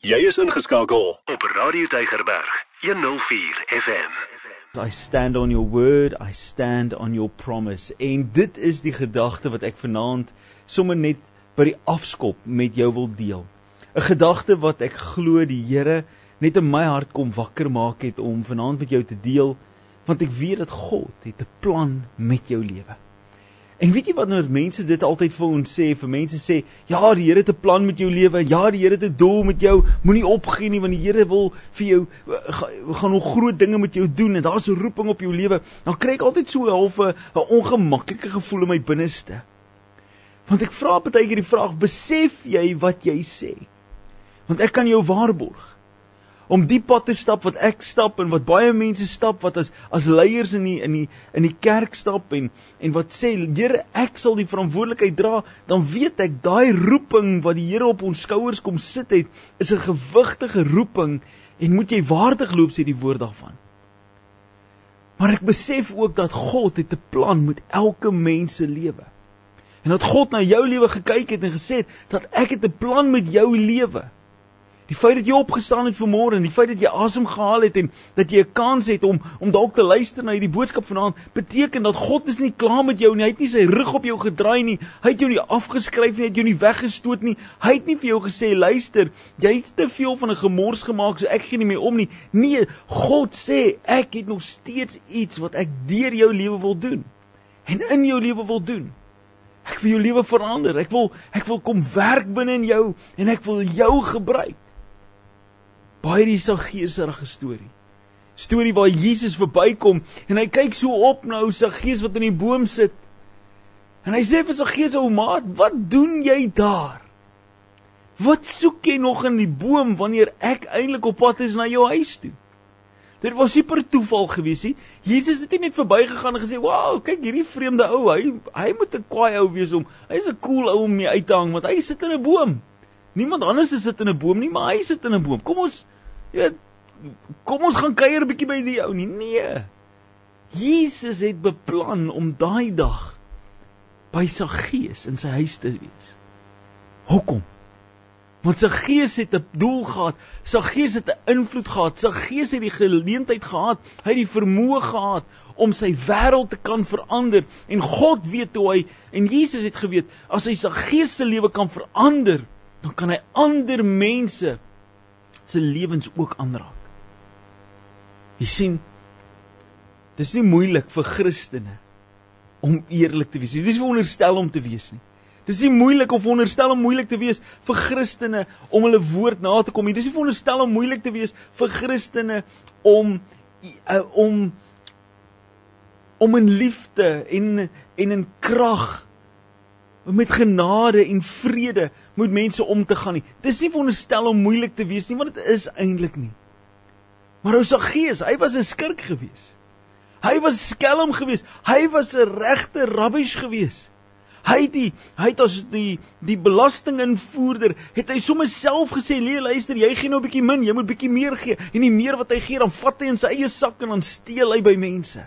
Jy is ingeskakel op Radio Tygerberg 104 FM. I stand on your word, I stand on your promise. En dit is die gedagte wat ek vanaand sommer net by die afskop met jou wil deel. 'n Gedagte wat ek glo die Here net in my hart kom wakker maak het om vanaand met jou te deel, want ek weet dat God het 'n plan met jou lewe. En weet jy wat nou mense dit altyd vir ons sê, vir mense sê, ja, die Here het 'n plan met jou lewe. Ja, die Here het 'n doel met jou. Moenie opgee nie want die Here wil vir jou eh, gaan nog groot dinge met jou doen en daar's 'n roeping op jou lewe. Dan kry ek altyd so 'n halfe 'n ongemaklike gevoel in my binneste. Want ek vra baie keer die vraag, besef jy wat jy sê? Want ek kan jou waarborg om die pad te stap wat ek stap en wat baie mense stap wat as as leiers in die in die in die kerk stap en en wat sê Here ek sal die verantwoordelikheid dra dan weet ek daai roeping wat die Here op ons skouers kom sit het is 'n gewigtige roeping en moet jy waardig loop sê die woord daarvan. Maar ek besef ook dat God het 'n plan met elke mens se lewe. En dat God na jou lewe gekyk het en gesê het dat ek het 'n plan met jou lewe Die feit dat jy opgestaan het vanmôre en die feit dat jy asem gehaal het en dat jy 'n kans het om om dalk te luister na hierdie boodskap vanaand, beteken dat God is nie klaar met jou nie. Hy het nie sy rug op jou gedraai nie. Hy het jou nie afgeskryf nie, hy het jou nie weggestoot nie. Hy het nie vir jou gesê, "Luister, jy het te veel van 'n gemors gemaak, so ek gee nie meer om nie." Nee, God sê, "Ek het nog steeds iets wat ek deur jou lewe wil doen en in jou lewe wil doen." Ek wil jou lewe verander. Ek wil ek wil kom werk binne in jou en ek wil jou gebruik. Baie die Saggeesrige storie. Storie waar Jesus verbykom en hy kyk so op na ou Saggees wat in die boom sit. En hy sê vir Saggees ou maat, "Wat doen jy daar? Wat soek jy nog in die boom wanneer ek eintlik op pad is na jou huis toe?" Dit was super toeval gewees nie. Jesus het nie net verbygegaan en gesê, "Wow, kyk hierdie vreemde ou, hy hy moet 'n kwaai ou wees om. Hy's 'n cool ou om mee uit te hang want hy sit in 'n boom." Niemand anders sit in 'n boom nie, maar hy sit in 'n boom. Kom ons jy weet kom ons gaan kuier 'n bietjie by die ou nie. Nee. Jesus het beplan om daai dag by sy gees in sy huis te wees. Hoekom? Want sy gees het 'n doel gehad. Sy gees het 'n invloed gehad. Sy gees het die geleentheid gehad. Hy het die vermoë gehad om sy wêreld te kan verander. En God weet hoe hy en Jesus het geweet as hy sy gees se lewe kan verander, dan kan hy ander mense se lewens ook aanraak. Jy sien, dis nie moeilik vir Christene om eerlik te wees. Dis nie veronderstel om te wees nie. Dis nie moeilik of veronderstel om moeilik te wees vir Christene om hulle woord na te kom nie. Dis nie veronderstel om moeilik te wees vir Christene om uh, om om in liefde en en in krag met genade en vrede met mense om te gaan nie. Dis nie veronderstel om moeilik te wees nie, want dit is eintlik nie. Maar ou se gees, hy was 'n skurk gewees. Hy was skelm gewees. Hy was 'n regte rabbies gewees. Hy het die hy het as die die belastinginvoerder het hy sommer self gesê, "Nee, luister, jy gee nou 'n bietjie min, jy moet bietjie meer gee." En die meer wat hy gee, dan vat hy in sy eie sak en dan steel hy by mense.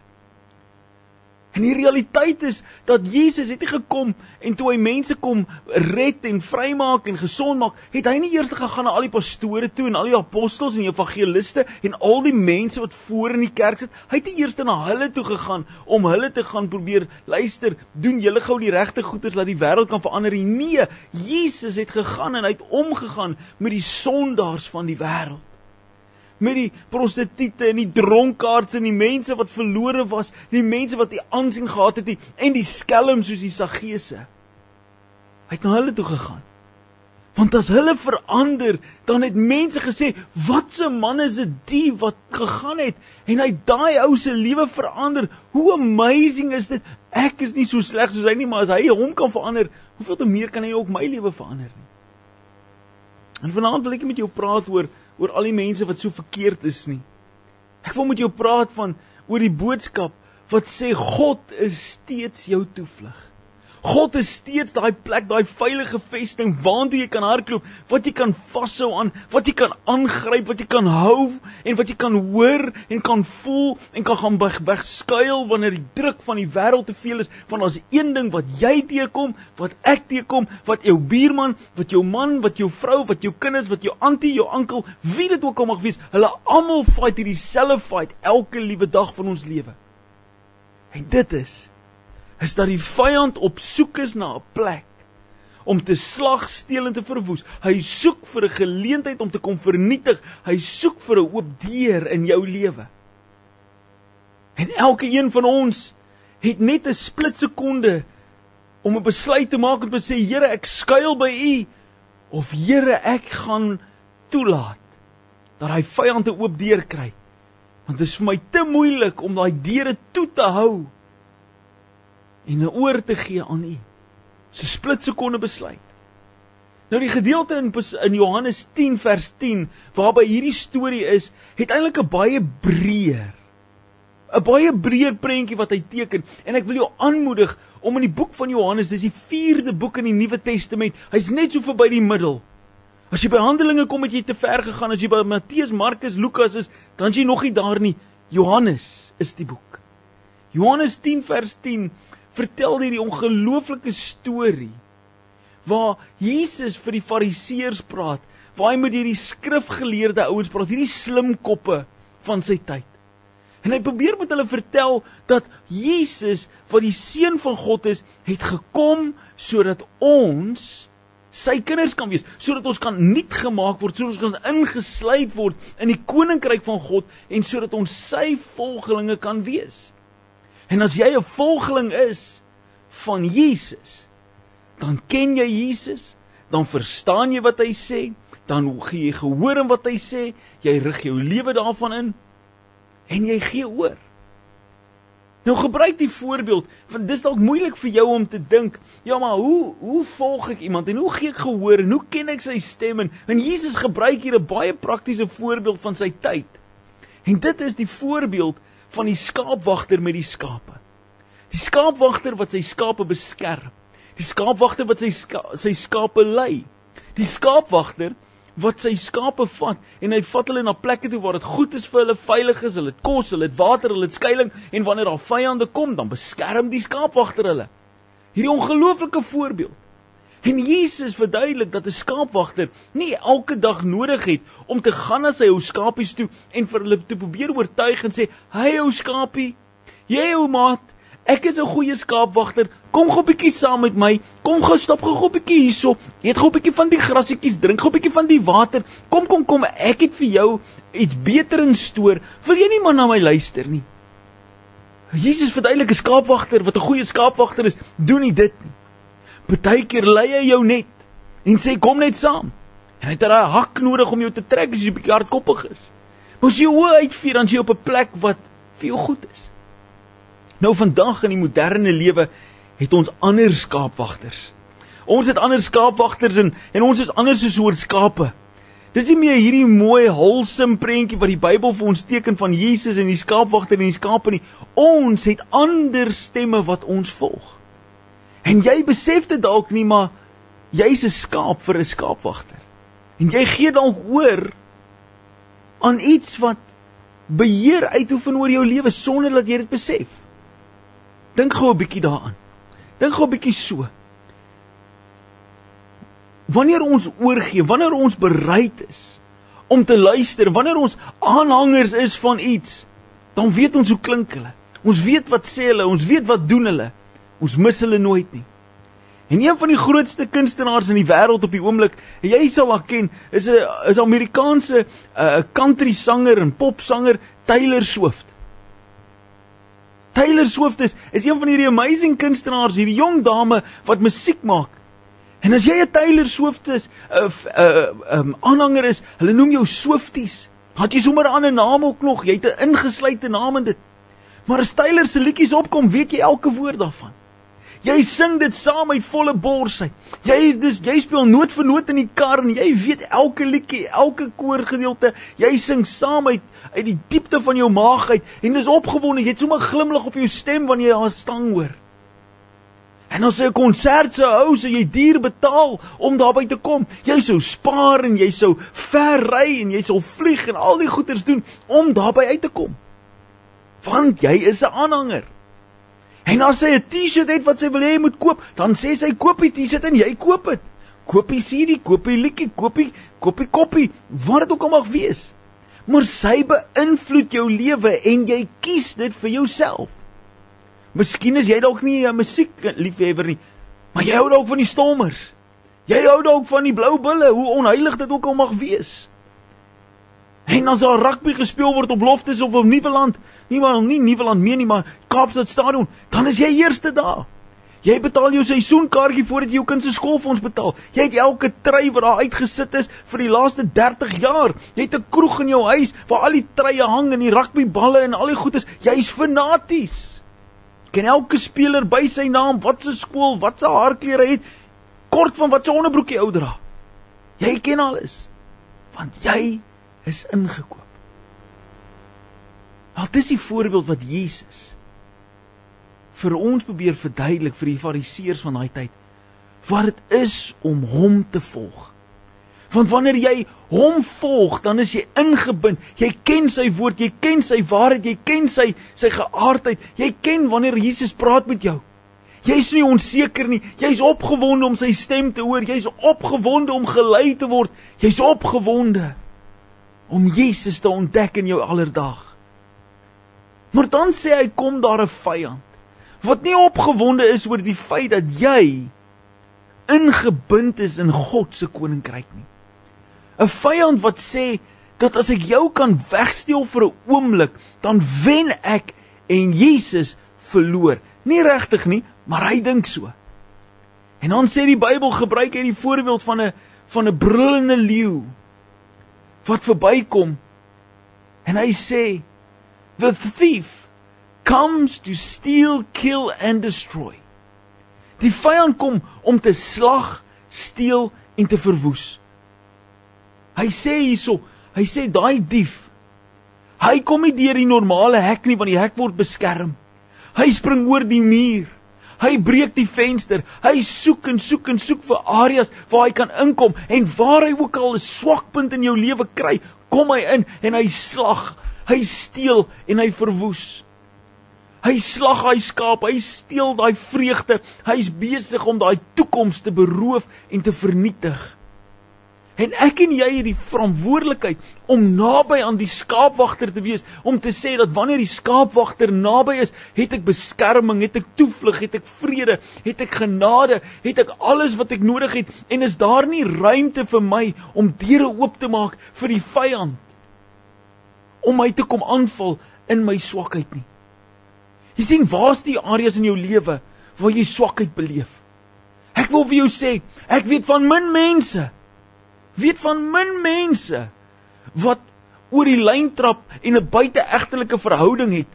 En die realiteit is dat Jesus het nie gekom en toe hy mense kom red en vrymaak en gesond maak, het hy nie eers gegaan na al die pastore toe en al die apostels en evangeliste en al die mense wat voor in die kerk sit. Hy het nie eers na hulle toe gegaan om hulle te gaan probeer luister, doen julle gou die regte goeders dat die wêreld kan verander. Nee, Jesus het gegaan en hy het omgegaan met die sondaars van die wêreld met die prostituie en die dronkaards en die mense wat verlore was, die mense wat nie aansien gehad het nie en die skelm soos die Saggeese. Hy het na hulle toe gegaan. Want as hulle verander, dan het mense gesê, "Wat 'n man is dit die wat gegaan het en hy daai ou se lewe verander. Hoe amazing is dit? Ek is nie so sleg soos hy nie, maar as hy hom kan verander, hoeveel te meer kan hy ook my lewe verander nie?" En vanaand wil ek met jou praat oor oor al die mense wat so verkeerd is nie. Ek wil met jou praat van oor die boodskap wat sê God is steeds jou toevlug. God is steeds daai plek, daai veilige vesting waartoe jy kan hardloop, wat jy kan vashou aan, wat jy kan aangryp, wat jy kan hou en wat jy kan hoor en kan voel en kan gaan weg, wegskuil wanneer die druk van die wêreld te veel is. Want daar's een ding wat jy teekom, wat ek teekom, wat jou buurman, wat jou man, wat jou vrou, wat jou kinders, wat jou antie, jou oom, wie dit ook al mag wees, hulle almal fight hierdie selfe fight elke liewe dag van ons lewe. En dit is is dat die vyand op soek is na 'n plek om te slag, steel en te verwoes. Hy soek vir 'n geleentheid om te kom vernietig. Hy soek vir 'n oop deur in jou lewe. En elke een van ons het net 'n splitsekonde om 'n besluit te maak om te sê Here, ek skuil by U of Here, ek gaan toelaat dat hy vyand 'n oop deur kry. Want dit is vir my te moeilik om daai deure toe te hou en oor te gee aan U. So splitsekonde besluit. Nou die gedeelte in in Johannes 10 vers 10 waarby hierdie storie is, het eintlik 'n baie breër 'n baie breër prentjie wat hy teken en ek wil jou aanmoedig om in die boek van Johannes, dis die 4de boek in die Nuwe Testament, hy's net so verby die middel. As jy by Handelinge kom, het jy te ver gegaan. As jy by Matteus, Markus, Lukas is, dan is jy nog nie daar nie. Johannes is die boek. Johannes 10 vers 10 vertel hierdie ongelooflike storie waar Jesus vir die fariseërs praat, waar hy met hierdie skrifgeleerde ouens praat, hierdie slim koppe van sy tyd. En hy probeer met hulle vertel dat Jesus, wat die seun van God is, het gekom sodat ons sy kinders kan wees, sodat ons kan nuut gemaak word, sodat ons kan ingesluit word in die koninkryk van God en sodat ons sy volgelinge kan wees. En as jy 'n volgeling is van Jesus, dan ken jy Jesus, dan verstaan jy wat hy sê, dan gee jy gehoor aan wat hy sê, jy rig jou lewe daarvan in en jy gee oor. Nou gebruik die voorbeeld, want dis dalk moeilik vir jou om te dink, ja maar hoe hoe volg ek iemand en hoe gee ek gehoor en hoe ken ek sy stem en, en Jesus gebruik hier 'n baie praktiese voorbeeld van sy tyd. En dit is die voorbeeld van die skaapwagter met die skape. Die skaapwagter wat sy skape beskerm. Die skaapwagter wat sy ska, sy skape lei. Die skaapwagter wat sy skape vat en hy vat hulle na plekke toe waar dit goed is vir hulle, veilig is, hulle het kos, hulle het water, hulle het skuilings en wanneer daar vyande kom, dan beskerm die skaapwagter hulle. Hierdie ongelooflike voorbeeld. En Jesus verduidelik dat 'n skaapwagter nie elke dag nodig het om te gaan na sy ou skapies toe en vir hulle te probeer oortuig en sê: "Hey ou skapie, jy ou maat, ek is 'n goeie skaapwagter. Kom gou 'n bietjie saam met my. Kom gou stap gou 'n bietjie hierso. Eet gou 'n bietjie van die grasietjies, drink gou 'n bietjie van die water. Kom kom kom, ek het vir jou iets beter in stoor. Wil jy nie maar na my luister nie?" Jesus verduidelik 'n skaapwagter wat 'n goeie skaapwagter is, doen nie dit nie. Partykeer lei hy jou net en sê kom net saam. En hy het 'n hak nodig om jou te trek as jy 'n bietjie hardkoppig is. Moes jy hoe uitvier dan jy op 'n plek wat vir jou goed is. Nou vandag in die moderne lewe het ons ander skaapwagters. Ons het ander skaapwagters en en ons is anders soos soort skape. Dis nie meer hierdie mooi wholesome prentjie wat die Bybel vir ons teken van Jesus en die skaapwagter en die skape nie. Ons het ander stemme wat ons volg. En jy besef dit dalk nie, maar jy's 'n skaap vir 'n skaapwagter. En jy gee dalk oor aan iets wat beheer uitoefen oor jou lewe sonder dat jy dit besef. Dink gou 'n bietjie daaraan. Dink gou 'n bietjie so. Wanneer ons oorgee, wanneer ons bereid is om te luister, wanneer ons aanhangers is van iets, dan weet ons hoe klink hulle. Ons weet wat sê hulle, ons weet wat doen hulle. Ons mis hulle nooit nie. En een van die grootste kunstenaars in die wêreld op die oomblik, jy sal haar ken, is 'n is 'n Amerikaanse 'n uh, country sanger en popsanger Taylor Swift. Taylor Swift is is een van hierdie amazing kunstenaars, hierdie jong dame wat musiek maak. En as jy 'n Taylor Swift is, 'n uh, 'n uh, um, aanhanger is, hulle noem jou Swifties. Het jy sommer 'n ander naam ook nog? Jy het 'n ingesluite naam in dit. Maar as Taylor se liedjies opkom, weet jy elke woord daarvan. Jy sing dit saam uit volle bors uit. Jy dis jy speel noot vir noot in die kar en jy weet elke liedjie, elke koorgedeelte. Jy sing saam uit uit die diepte van jou maag uit en dis opgewonde. Jy het sommer glimlag op jou stem wanneer jy haar stang hoor. En as jy 'n konsert sou hou, sou jy duur betaal om daarby te kom. Jy sou spaar en jy sou ver ry en jy sou vlieg en al die goeders doen om daarby uit te kom. Want jy is 'n aanhanger. En as sy 'n T-shirt het wat sy wil hê jy moet koop, dan sê sy koop die T-shirt en jy koop dit. Koop die CD, koop die liedjie, koop die koop die koppie, wat dit ook al mag wees. Maar sy beïnvloed jou lewe en jy kies dit vir jouself. Miskien is jy dalk nie 'n musiekliefhebber nie, maar jy hou dalk van die Stormers. Jy hou dalk van die Blou Bulle, hoe onheilig dit ook al mag wees. En as daar rugby gespeel word op Loftus of op Nieuweland, nie maar nie Nieuweland meer nie, maar Kaapstad Stadion, dan is jy eerste daar. Jy betaal jou seisoenkaartjie voordat jy jou kind se skoolfonds betaal. Jy het elke trei wat daar uitgesit is vir die laaste 30 jaar. Jy het 'n kroeg in jou huis waar al die treie hang en die rugbyballe en al die goed is. Jy's fanaties ken elke speler by sy naam, wat se skool, wat se haarklere het, kort van wat se onderbroekie ou dra. Jy ken alles. Want jy is ingekoop. Nou dis die voorbeeld wat Jesus vir ons probeer verduidelik vir die fariseërs van daai tyd wat dit is om hom te volg. Want wanneer jy hom volg, dan is jy ingebind. Jy ken sy woord, jy ken sy waarheid, jy ken sy sy geaardheid. Jy ken wanneer Jesus praat met jou. Jy's nie onseker nie. Jy's opgewonde om sy stem te hoor. Jy's opgewonde om gelei te word. Jy's opgewonde om Jesus te ontdek in jou alledag. Maar dan sê hy kom daar 'n vyand wat nie opgewonde is oor die feit dat jy ingebind is in God se koninkryk nie. 'n vyand wat sê dat as ek jou kan wegsteel vir 'n oomblik, dan wen ek en Jesus verloor. Nie regtig nie, maar hy dink so. En dan sê die Bybel gebruik hy die voorbeeld van 'n van 'n brullende leeu wat verbykom en hy sê the thief comes to steal, kill and destroy. Die vyand kom om te slag, steel en te verwoes. Hy sê hierso, hy sê daai dief hy kom nie deur die normale hek nie want die hek word beskerm. Hy spring oor die muur. Hy breek die venster. Hy soek en soek en soek vir areas waar hy kan inkom en waar hy ook al 'n swakpunt in jou lewe kry, kom hy in en hy slag, hy steel en hy verwoes. Hy slag hy skaap, hy steel daai vreugde. Hy's besig om daai toekoms te beroof en te vernietig. En ek en jy het die verantwoordelikheid om naby aan die skaapwagter te wees, om te sê dat wanneer die skaapwagter naby is, het ek beskerming, het ek toevlug, het ek vrede, het ek genade, het ek alles wat ek nodig het en is daar nie ruimte vir my om deure oop te maak vir die vyand om my te kom aanval in my swakheid nie. Jy sien, waar's die areas in jou lewe waar jy swakheid beleef? Ek wil vir jou sê, ek weet van min mense weet van min mense wat oor die lyn trap en 'n buiteegtelike verhouding het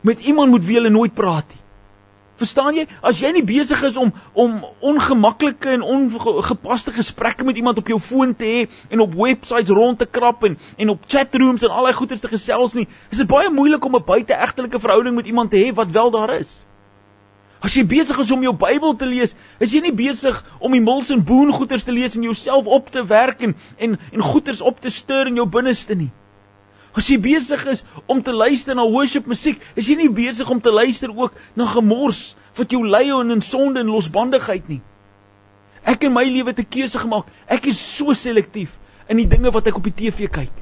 met iemand met wie hulle nooit praat nie. Verstaan jy? As jy nie besig is om om ongemaklike en ongepaste gesprekke met iemand op jou foon te hê en op websites rond te krap en en op chatrooms en al daai goeders te gesels nie, is dit baie moeilik om 'n buiteegtelike verhouding met iemand te hê wat wel daar is. As jy besig is om jou Bybel te lees, is jy nie besig om die Mills en Boone goeters te lees en jouself op te werk en en, en goeters op te stuur in jou binneste nie. As jy besig is om te luister na worship musiek, is jy nie besig om te luister ook na gemors wat jou lei in sonde en losbandigheid nie. Ek in my lewe het 'n keuse gemaak. Ek is so selektief in die dinge wat ek op die TV kyk.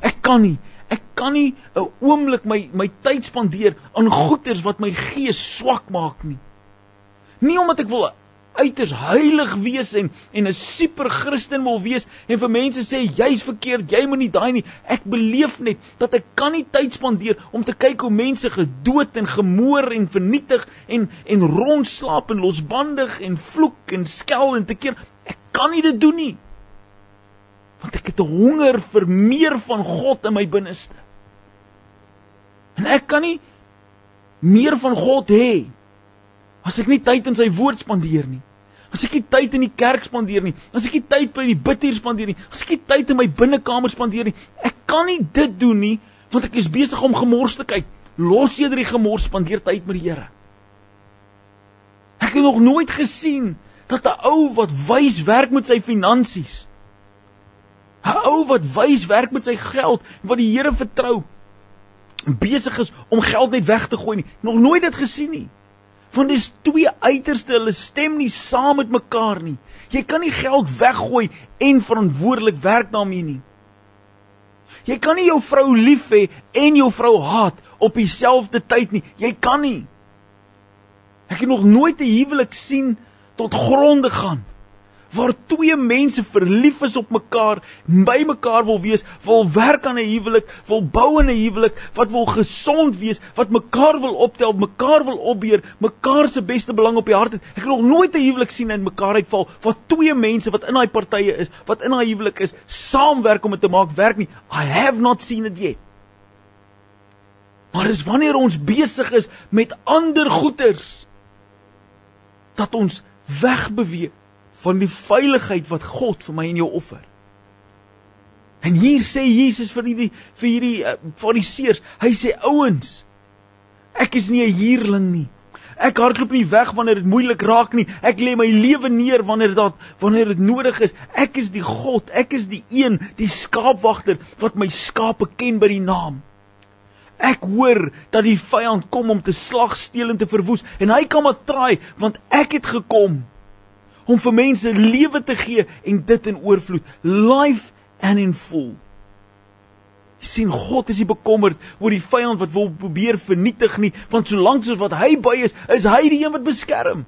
Ek kan nie Ek kan nie 'n oomblik my my tyd spandeer aan goeders wat my gees swak maak nie. Nie omdat ek wil uiters heilig wees en en 'n super Christen wil wees en vir mense sê jy's verkeerd, jy moet nie daai nie. Ek beleef net dat ek kan nie tyd spandeer om te kyk hoe mense gedood en gemoor en vernietig en en rondslaap en losbandig en vloek en skel en te keer. Ek kan nie dit doen nie want ek het 'n honger vir meer van God in my binneste. En ek kan nie meer van God hê as ek nie tyd in sy woord spandeer nie. As ek nie tyd in die kerk spandeer nie, as ek nie tyd by die bidhuis spandeer nie, as ek nie tyd in my binnekamer spandeer nie, ek kan nie dit doen nie want ek is besig om gemors te kyk. Los eerder die gemors, spandeer tyd met die Here. Ek het nog nooit gesien dat 'n ou wat wys werk met sy finansies. 'n Ou wat wys werk met sy geld, wat die Here vertrou, besig is om geld net weg te gooi nie. Nog nooit dit gesien nie. Want dis twee uiterste, hulle stem nie saam met mekaar nie. Jy kan nie geld weggooi en verantwoordelik werk daarmee nie. Jy kan nie jou vrou lief hê en jou vrou haat op dieselfde tyd nie. Jy kan nie. Ek het nog nooit 'n huwelik sien tot gronde gaan waar twee mense verlief is op mekaar, by mekaar wil wees, wil werk aan 'n huwelik, wil bou 'n huwelik, wat wil gesond wees, wat mekaar wil optel, mekaar wil opbeer, mekaar se beste belang op die hart het. Ek het nog nooit 'n huwelik sien in mekaar uitval waar twee mense wat in daai partye is, wat in daai huwelik is, saamwerk om dit te maak werk nie. I have not seen it yet. Maar dis wanneer ons besig is met ander goeders dat ons wegbeweeg van die veiligheid wat God vir my en jou offer. En hier sê Jesus vir hierdie vir hierdie uh, fariseërs, hy sê ouens, ek is nie 'n huurling nie. Ek hardloop nie weg wanneer dit moeilik raak nie. Ek lê my lewe neer wanneer dit wanneer dit nodig is. Ek is die God, ek is die een, die skaapwagter wat my skape ken by die naam. Ek hoor dat die vyand kom om te slag, steel en te verwoes en hy kan maar traai want ek het gekom om vir mense lewe te gee en dit in oorvloed, life and in full. Jy sien God is nie bekommerd oor die vyand wat wil probeer vernietig nie, want solank soos wat hy by is, is hy die een wat beskerm.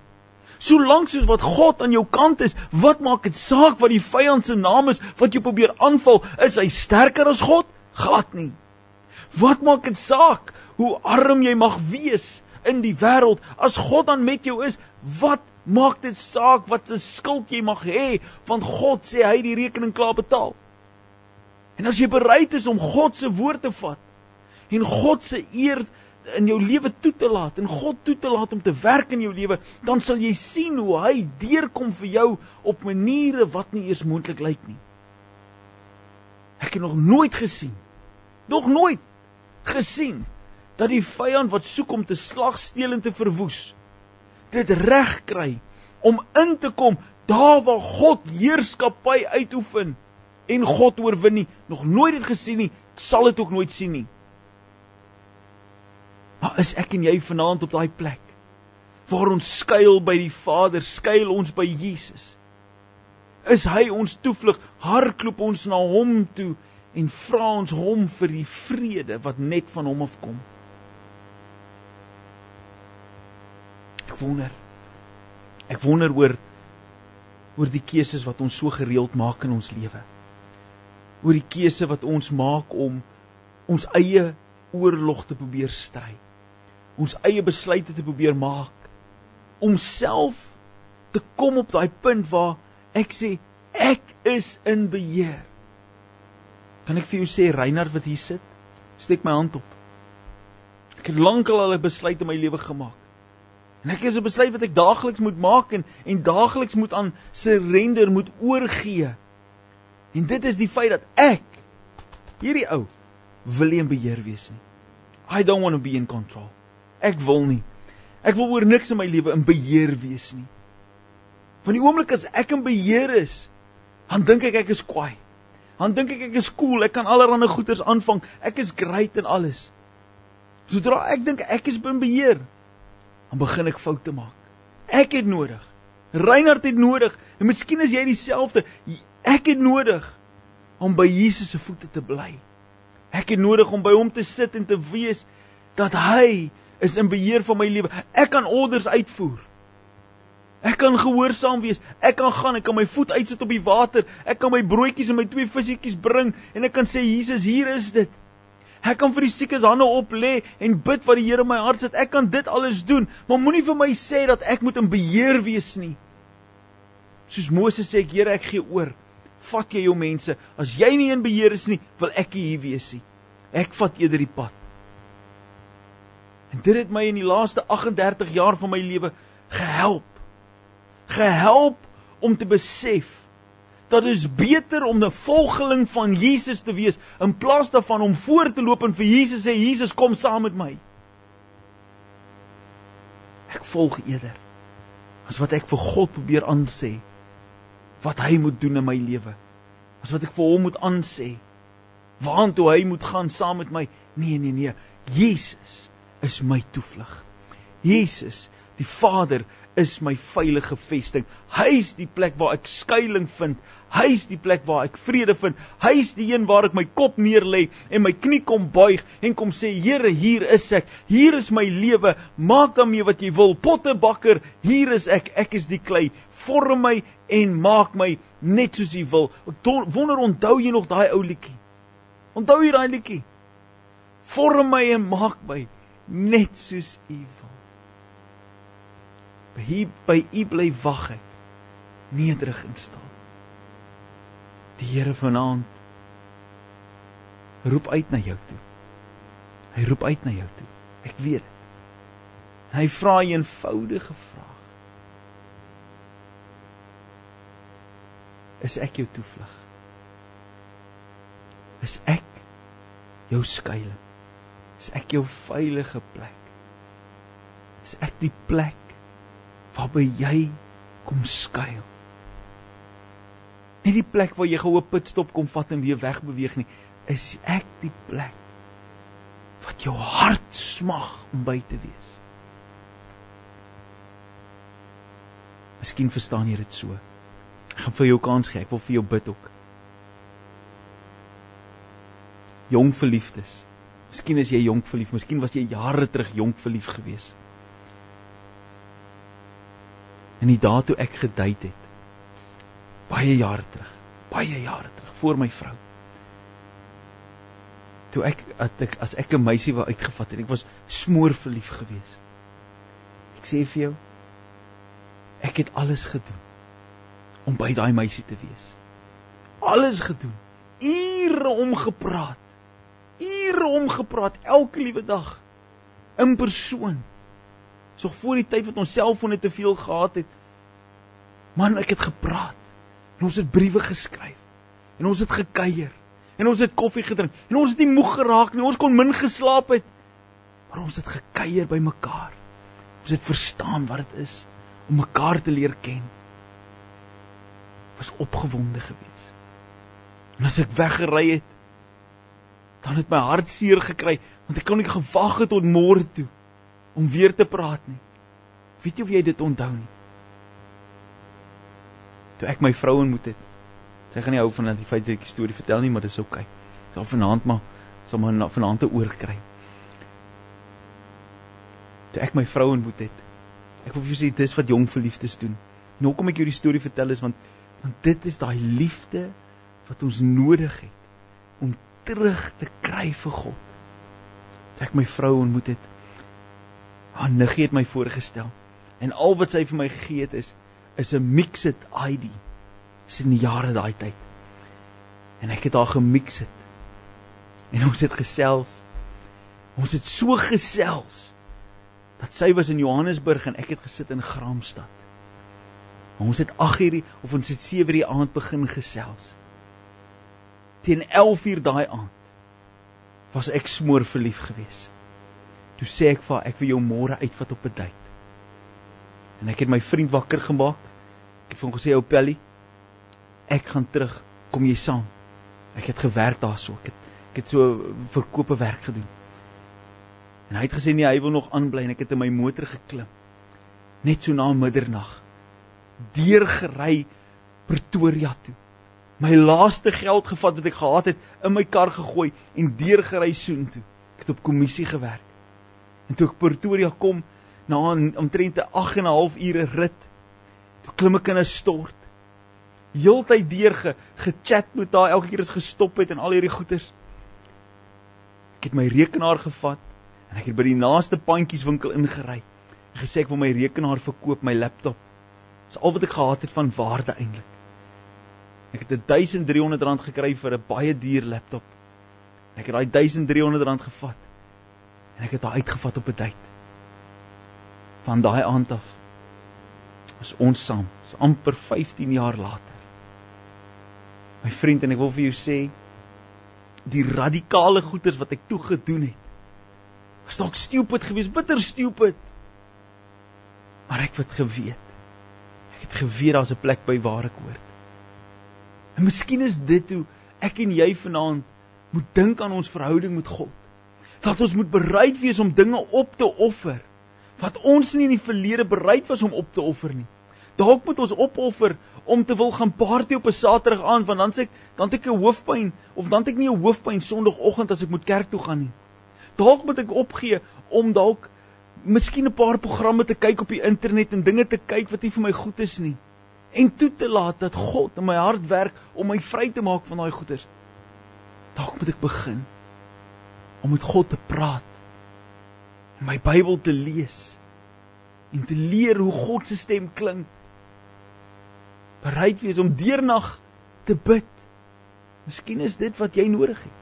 Solank soos wat God aan jou kant is, wat maak dit saak wat die vyand se naam is wat jou probeer aanval? Is hy sterker as God? Glad nie. Wat maak dit saak hoe arm jy mag wees in die wêreld as God dan met jou is? Wat maak dit saak wat se skuld jy mag hê want God sê hy die rekening klaar betaal. En as jy bereid is om God se woord te vat en God se eer in jou lewe toe te laat en God toe te laat om te werk in jou lewe, dan sal jy sien hoe hy deurkom vir jou op maniere wat nie eers moontlik lyk nie. Ek het nog nooit gesien. Nog nooit gesien dat die vyand wat soek om te slag, steel en te verwoes dit reg kry om in te kom daar waar God heerskappy uitoefen en God oorwin nie. Nog nooit dit gesien nie. Sal dit ook nooit sien nie. Maar is ek en jy vanaand op daai plek waar ons skuil by die Vader skuil ons by Jesus? Is hy ons toevlug? Hardloop ons na hom toe en vra ons hom vir die vrede wat net van hom afkom. Ek wonder. Ek wonder oor oor die keuses wat ons so gereeld maak in ons lewe. Oor die keuse wat ons maak om ons eie oorlog te probeer stry. Ons eie besluite te probeer maak om self te kom op daai punt waar ek sê ek is in beheer. Kan ek vir jou sê Reinhard wat hier sit? Steek my hand op. Ek het lankal al 'n besluit in my lewe gemaak. En ek is 'n besluit wat ek daagliks moet maak en en daagliks moet aan surrender moet oorgee. En dit is die feit dat ek hierdie ou wil nie in beheer wees nie. I don't want to be in control. Ek wil nie. Ek wil oor niks in my lewe in beheer wees nie. Van die oomblik as ek in beheer is, dan dink ek ek is kwaai dan dink ek ek is cool, ek kan allerlei goeders aanvang. Ek is great en alles. Sodra ek dink ek is in beheer, dan begin ek foute maak. Ek het nodig. Reinhard het nodig en miskien is jy dieselfde. Ek het nodig om by Jesus se voete te bly. Ek het nodig om by hom te sit en te weet dat hy is in beheer van my lewe. Ek kan orders uitvoer. Ek kan gehoorsaam wees. Ek kan gaan, ek kan my voet uitsit op die water. Ek kan my broodjies en my twee visietjies bring en ek kan sê Jesus, hier is dit. Ek kan vir die siekes hande op lê en bid wat die Here my hart sit. Ek kan dit alles doen, maar moenie vir my sê dat ek moet in beheer wees nie. Soos Moses sê, ek Here, ek gee oor. Vat jy jou mense. As jy nie in beheer is nie, wil ek hier wees nie. Ek vat eerder die pad. En dit het my in die laaste 38 jaar van my lewe gehelp gehelp om te besef dat dit beter om 'n volgeling van Jesus te wees in plaas daarvan om voor te loop en vir Jesus sê Jesus kom saam met my. Ek volg eerder. as wat ek vir God probeer aansê wat hy moet doen in my lewe. As wat ek vir hom moet aansê waantoe hy moet gaan saam met my. Nee, nee, nee. Jesus is my toevlug. Jesus, die Vader is my veilige vesting. Hy's die plek waar ek skuilings vind. Hy's die plek waar ek vrede vind. Hy's die een waar ek my kop neerlê en my knie kom buig en kom sê Here, hier is ek. Hier is my lewe. Maak daarmee wat jy wil. Pottebakker, hier is ek. Ek is die klei. Vorm my en maak my net soos jy wil. Ek wonder onthou jy nog daai ou liedjie? Onthou jy daai liedjie? Vorm my en maak my net soos u wil. By by u bly wag ek nederig instaan. Die Here vanaand roep uit na jou toe. Hy roep uit na jou toe. Ek weet dit. Hy vra 'n eenvoudige vraag. Is ek jou toevlug? Is ek jou skuilings? Is ek jou veilige plek? Is ek die plek waarby jy kom skuil. Nie die plek waar jy gou 'n pitstop kom vat en weer wegbeweeg nie, is ek die plek wat jou hart smag om by te wees. Miskien verstaan jy dit so. Ek gaan vir jou kans gee. Ek wil vir jou bid ook. Jong verliefdes. Miskien is jy jonk verlief, miskien was jy jare terug jonk verlief geweest. In die dae toe ek gedate het. Baie jare terug. Baie jare terug voor my vrou. Toe ek as ek as ek 'n meisie wou uitgevat het, ek was smoor verlief geweest. Ek sê vir jou ek het alles gedoen om by daai meisie te wees. Alles gedoen. Ure om gepraat. Ure om gepraat elke liewe dag in persoon. So voor die tyd wat ons selfone te veel gehad het. Man, ek het gepraat. En ons het briewe geskryf. En ons het gekuier. En ons het koffie gedrink. En ons het nie moeg geraak nie. Ons kon min geslaap het. Maar ons het gekuier by mekaar. Ons het verstaan wat dit is om mekaar te leer ken. Was opgewonde geweest. En as ek weggery het, dan het my hart seer gekry want ek kon nie gewag het tot môre toe om weer te praat nie. Weet jy of jy dit onthou nie? Toe ek my vrou ontmoet het. Sy gaan nie hou van dat die feit dat ek die storie vertel nie, maar dis oukei. Okay. Sal vanaand maar sal maar vanaand te oor kry. Toe ek my vrou ontmoet het. Ek wil vir julle sê dis wat jong verliefdes doen. Nou kom ek jou die storie vertel is want want dit is daai liefde wat ons nodig het om terug te kry vir God. Toe ek my vrou ontmoet het, Haar niggie het my voorgestel. En al wat sy vir my gegee het is is 'n mixed ID. Dis in die jare daai tyd. En ek het haar gemix het. En ons het gesels. Ons het so gesels dat sy was in Johannesburg en ek het gesit in Graamsstad. Ons het 8uur of ons het 7uur aand begin gesels. Teen 11uur daai aand was ek smoor verlief geweest. Toe sê ek vir ek wil jou môre uitvat op 'n date. En ek het my vriend wakker gemaak. Ek het vir hom gesê ou Pelly, ek gaan terug, kom jy saam? Ek het gewerk daarso. Ek het ek het so verkope werk gedoen. En hy het gesê nee, hy wil nog aanbly en ek het in my motor geklim. Net so na middernag. Deurgery Pretoria toe. My laaste geld gevat wat ek gehad het in my kar gegooi en deurgery soontoe. Ek het op kommissie gewerk. En toe ek Pretoria kom na omtrent 'n 8 en 'n half ure rit, toe klim ek in 'n stort. Heeltyd deur ge, gechat met haar elke keer as gestop het en al hierdie goeters. Ek het my rekenaar gevat en ek het by die naaste pandjieswinkel ingery en gesê ek wil my rekenaar verkoop, my laptop. Dis al wat ek gehad het van waarde eintlik. Ek het 1300 rand gekry vir 'n baie duur laptop. Ek het daai 1300 rand gevat En ek het haar uitgevat op 'n date. Van daai aand af is ons saam. Dis amper 15 jaar later. My vriend en ek wil vir jou sê die radikale goeders wat ek toe gedoen het. Was dalk stupid geweest, bitter stupid. Maar ek het geweet Ek het geweet daar's 'n plek by waar ek hoort. En miskien is dit hoe ek en jy vanaand moet dink aan ons verhouding met God. Dat ons moet bereid wees om dinge op te offer wat ons nie in die verlede bereid was om op te offer nie. Dalk moet ons opoffer om te wil gaan party op 'n Saterdag aand want dan sê ek dan het ek 'n hoofpyn of dan het ek nie 'n hoofpyn Sondagoggend as ek moet kerk toe gaan nie. Dalk moet ek opgee om dalk miskien 'n paar programme te kyk op die internet en dinge te kyk wat nie vir my goed is nie en toe te laat dat God in my hart werk om my vry te maak van daai goeters. Dalk moet ek begin om met God te praat. En my Bybel te lees en te leer hoe God se stem klink. Bereid wees om deernag te bid. Miskien is dit wat jy nodig het.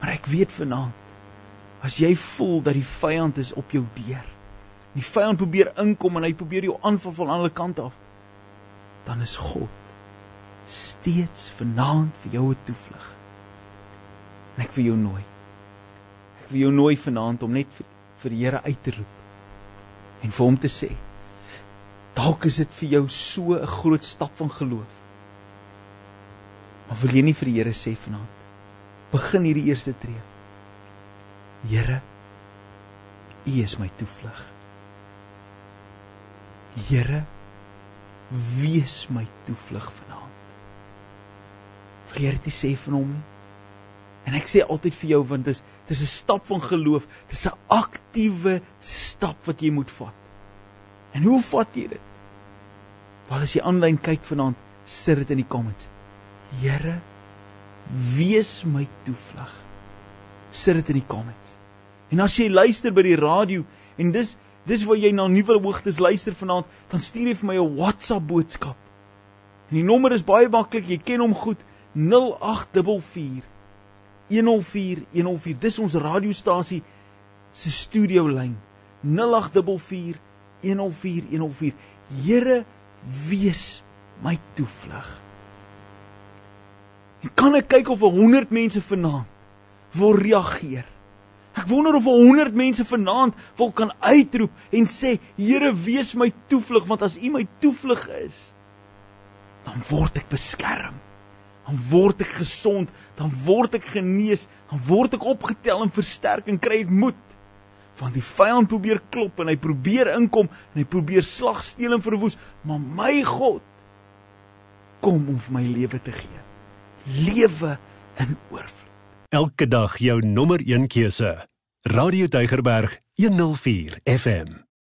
Maar ek weet vanaand as jy voel dat die vyand is op jou deur. Die vyand probeer inkom en hy probeer jou aanval van alle kante af. Dan is God steeds vanaand vir jou 'n toevlug. En ek wil jou nooi. Ek wil jou nooi vanaand om net vir, vir die Here uit te roep en vir hom te sê: Dalk is dit vir jou so 'n groot stap van geloof. Maar wil jy nie vir die Here sê vanaand begin hierdie eerste tree? Here, U is my toevlug. Here, wees my toevlug vanaand. Wil jy dit sê van hom? En ek sê altyd vir jou want dit is dis 'n stap van geloof. Dis 'n aktiewe stap wat jy moet vat. En hoe vat jy dit? Waar as jy aanlyn kyk vanaand, sit dit in die comments. Here, wees my toevlug. Sit dit in die comments. En as jy luister by die radio en dis dis waar jy na nuwe hoogtes luister vanaand, dan stuur jy vir my 'n WhatsApp boodskap. En die nommer is baie maklik, jy ken hom goed. 0844 104 104. Dis ons radiostasie se studio lyn. 0844 104 104. Here, wees my toevlug. En kan ek kyk of 100 mense vanaand wil reageer? Ek wonder of 100 mense vanaand wil kan uitroep en sê Here wees my toevlug want as U my toevlug is dan word ek beskerm. Dan word ek gesond, dan word ek genees, dan word ek opgetel en versterk en kry ek moed. Want die vyand probeer klop en hy probeer inkom en hy probeer slag, steel en verwoes, maar my God kom om vir my lewe te gee. Lewe in oorvloed. Elke dag jou nommer 1 keuse. Radio Deugerberg 104 FM.